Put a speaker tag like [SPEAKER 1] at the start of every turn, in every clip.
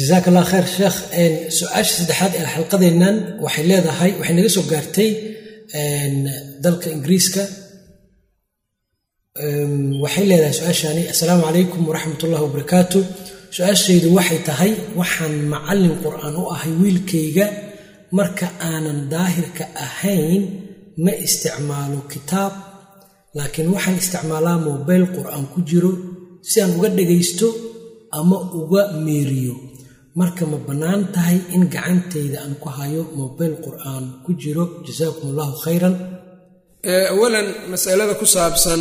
[SPEAKER 1] jasaak allah khayr sheekh su'aasha saddexaad ee xalqadeennan waxay leedahay waxay naga soo gaartay dalka ingiriiska. Waxay leedahay su'aashani assalaamu calaykum waraxmat ullahi wabarakaatu su'aashaydu waxay tahay waxaan macallin qur'aan u ahay wiilkayga. Marka aanan daahirka ahayn ma isticmaalo kitaab. Laakiin waxaan isticmaalaa mobeyl qur'aan ku jiro si aan uga dhagaysto ama uga meeriyo marka ma bannaan tahay in gacantayda aan ku hayo mobeyl qur'aan ku jiro? Jasaakum allahu khayran
[SPEAKER 2] awalan masalada ku saabsan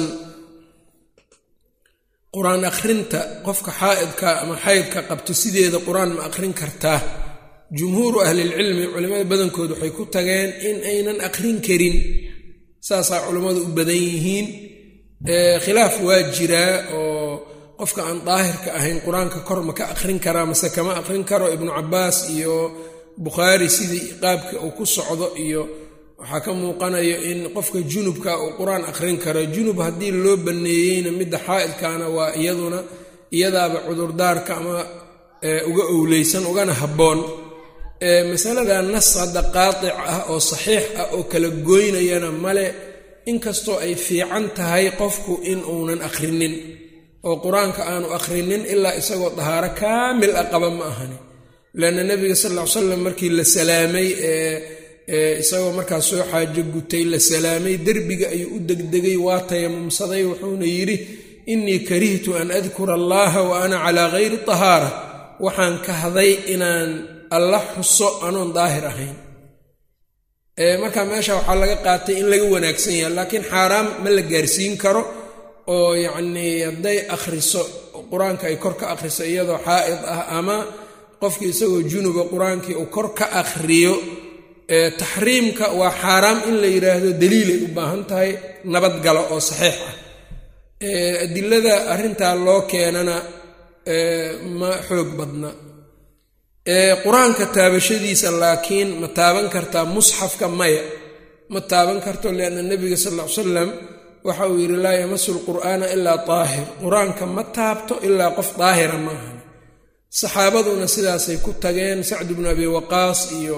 [SPEAKER 2] qur'aan akhrinta qofka xaa'idka ama xaydka qabto sideeda qur'aan ma akhrin kartaa jumhuuru ahlilcilmi culimmada badankood waxay ku tageen in aynan akhrin karin. Saasaa culimmadu u badan yihiin. Khilaaf waa jiraa oo qofka aan daahirka ahayn qur'aanka kor ma ka akhrin karaa mase kama akhrin karo. Ibnu cabaas iyo bukhaari sidii qaabka uu ku socdo iyo waxaa ka muuqanayo in qofka junubka uu qur'aan akhrin karo. Junub haddii loo banneeyeyna midda xaa'idkaana waa iyaduna iyadaaba cudurdaarka ama uga owleysan ugana habboon. Masalada nas hadda qaatic ah oo saxiix ah oo kala goynayana male inkastoo ay fiican tahay qofku in uunan akhrinin oo qur'aanka aanu akhrinin ilaa isagoo dahaaro kaamil ah qaba ma ahani. Leanna nebiga sal ll ly slam markii la salaamay ee isagoo markaas soo xaajo gutay la salaamay derbiga ayuu u degdegay waa tayamumsaday wuxuuna yidhi innii karihtu an adkura allaha wa ana calaa gayri tahaara. Waxaan kahday inaan alla xuso anoon daahir ahayn. Marka meesha waxaa laga qaatay in laga wanaagsan yahay laakiin xaaraam ma la gaarsiin karo oo yacnii hadday akhriso qur'aanka ay kor ka akhriso iyadoo xaa'id ah ama qofkii isagoo junuba qur'aankii uu kor ka akhriyo taxriimka waa xaaraam in la yidhaahdo daliilay u baahan tahay nabadgalo oo saxiix ah. Adilada arrintaa loo keenana ma xoog badna. Qur'aanka taabashadiisa laakiin ma taaban kartaa musxafka maya. Ma taaban karto lianna nebiga sal ll ly salam waxa uu yidhi laa yamasu lqur'aana ilaa daahir qur'aanka ma taabto ilaa qof daahira ma ahan saxaabaduna sidaasay ku tageen sacd bnu abi waqaas iyo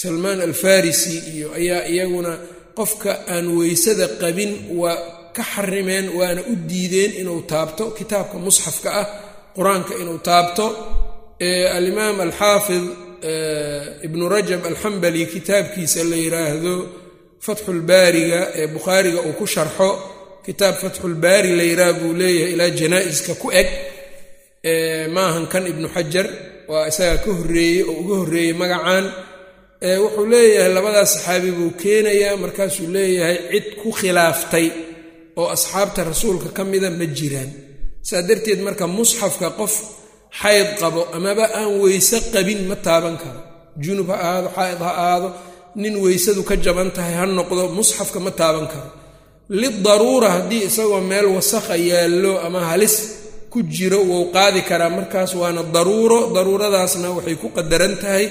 [SPEAKER 2] salmaan alfarisi iyo ayaa iyaguna qofka aan weysada qabin waa ka xarimeen waana u diideen inuu taabto. Kitaabka musxafka ah qur'aanka inuu taabto alimaam alxaafid ibnu rajab alxambali kitaabkiisa la yidhaahdo fatxulbaariga ee bukhaariga uu ku sharxo kitaab fatxulbaari la yidhaah buu leeyahay ilaa janaa-iska ku eg maahan kan ibnu xajar waa isagaa ka horreeyey oo uga horreeyey magacan wuxuu leeyahay labadaas saxaabi buu keenayaa markaasuu leeyahay cid ku khilaaftay oo asxaabta rasuulka ka mida ma jiraan. Saa darteed marka musxafka qof xayd qabo amaba aan weyse qabin ma taaban karo. Junub ha ahaado xaa'id ha ahaado nin weysadu ka jaban tahay ha noqdo musxafka ma taaban karo. Lidaruura haddii isagoo meel wasakha yaallo ama halis ku jiro wou qaadi karaa. Markaas waana daruuro daruuradaasna waxay ku qadaran tahay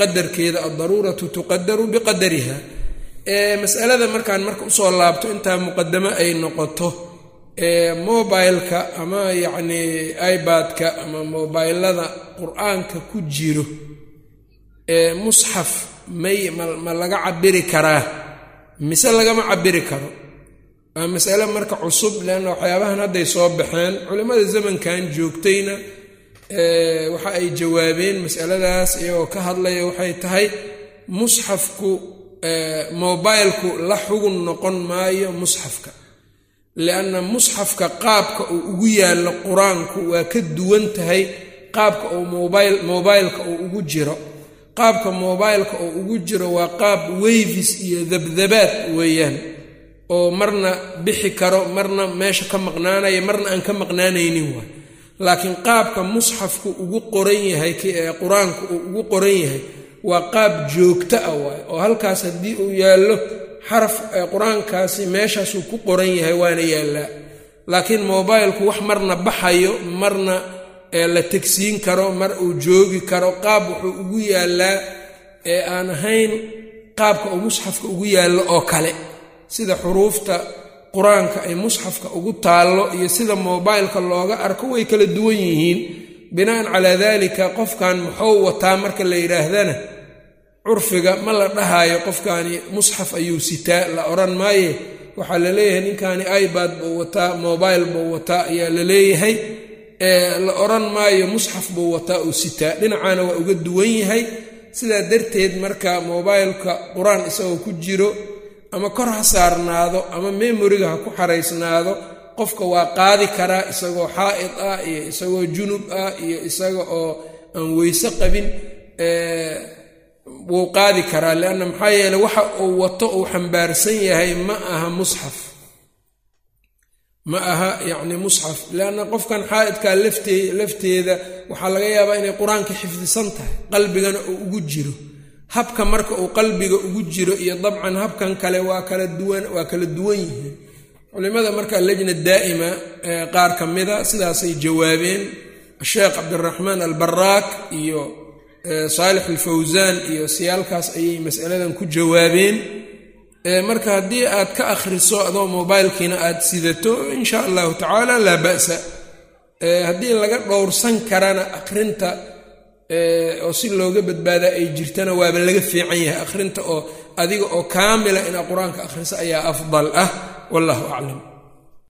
[SPEAKER 2] qadarkeeda addaruuratu tuqadaru biqadariha. Masalada markaan marka u soo laabto intaa muqadamo ay noqoto mobileka ama yacnii ibadka ama mobilada qur'aanka ku jiro musxaf may ma laga cabiri karaa. Mise lagama cabiri karo. Waa masale marka cusub leanna waxyaabahan hadday soo baxeen. Culimmada zamankan joogtayna waxa ay jawaabeen masaladaas iyagoo ka hadlaya waxay tahay musxafku mobilku la xugun noqon maayo musxafka lianna musxafka qaabka uu ugu yaallo qur'aanku waa ka duwan tahay qaabka uu mobil mobileka uu ugu jiro qaabka mobileka uu ugu jiro waa qaab weyvis iyo dabdabaad weeyaan oo marna bixi karo marna meesha ka maqnaanaya marna aan ka maqnaanaynin waay laakiin qaabka musxafku ugu qoran yahay qur'aanku uu ugu qoran yahay waa qaab joogto ah waay oo halkaas haddii uu yaallo xaraf qur'aankaasi meeshaasuu ku qoran yahay waana yaallaa. Laakiin mobilku wax marna baxayo marna la tegsiin karo mar uu joogi karo qaab wuxuu ugu yaallaa ee aan ahayn qaabka uu musxafka ugu yaallo oo kale. Sida xuruufta qur'aanka ay musxafka ugu taallo iyo sida mobileka looga arko way kala duwan yihiin. Bina'an calaa dalika qofkan muxuu wataa marka la yidhaahdana curfiga ma la dhahaayo qofkani musxaf ayuu sitaa la odhan maaye. Waxaa la leeyahay ninkani ibad buu wataa mobile buu wataa ayaa la leeyahay la odhan maayo musxaf buu wataa uu sitaa. Dhinacaana waa uga duwan yahay. Sidaa darteed marka mobileka qur'aan isagoo ku jiro ama kor ha saarnaado ama memoriga ha ku xaraysnaado qofka waa qaadi karaa isagoo xaa'id ah iyo isagoo junub ah iyo isaga oo aan weyse qabin wuu qaadi karaa. Leanna maxaa yeele waxa uu wato uu xambaarsan yahay ma aha musxaf ma aha yacni musxaf leanna qofkan xaa'idkaa laftee lafteeda waxaa laga yaabaa inay qur'aanka xifdisan tahay qalbigana uu ugu jiro. Habka marka uu qalbiga ugu jiro iyo dabcan habkan kale waa kala duwan waa kala duwan yihiin. Culimada marka lejna daa'ima qaar ka mida sidaasay jawaabeen. Sheekh cabdiraxmaan albaraak iyo saalix alfawsaan iyo siyaalkaas ayay masaladan ku jawaabeen marka haddii aad ka akhriso adoo mobilkiina aad sidato insha allahu tacaala laa ba'sa. Haddii laga dhowrsan karana akhrinta oo si looga badbaada ay jirtana waaba laga fiican yahay. Akhrinta oo adiga oo kaamila inaad qur'aanka akhriso ayaa afdal ah. Wallahu aclam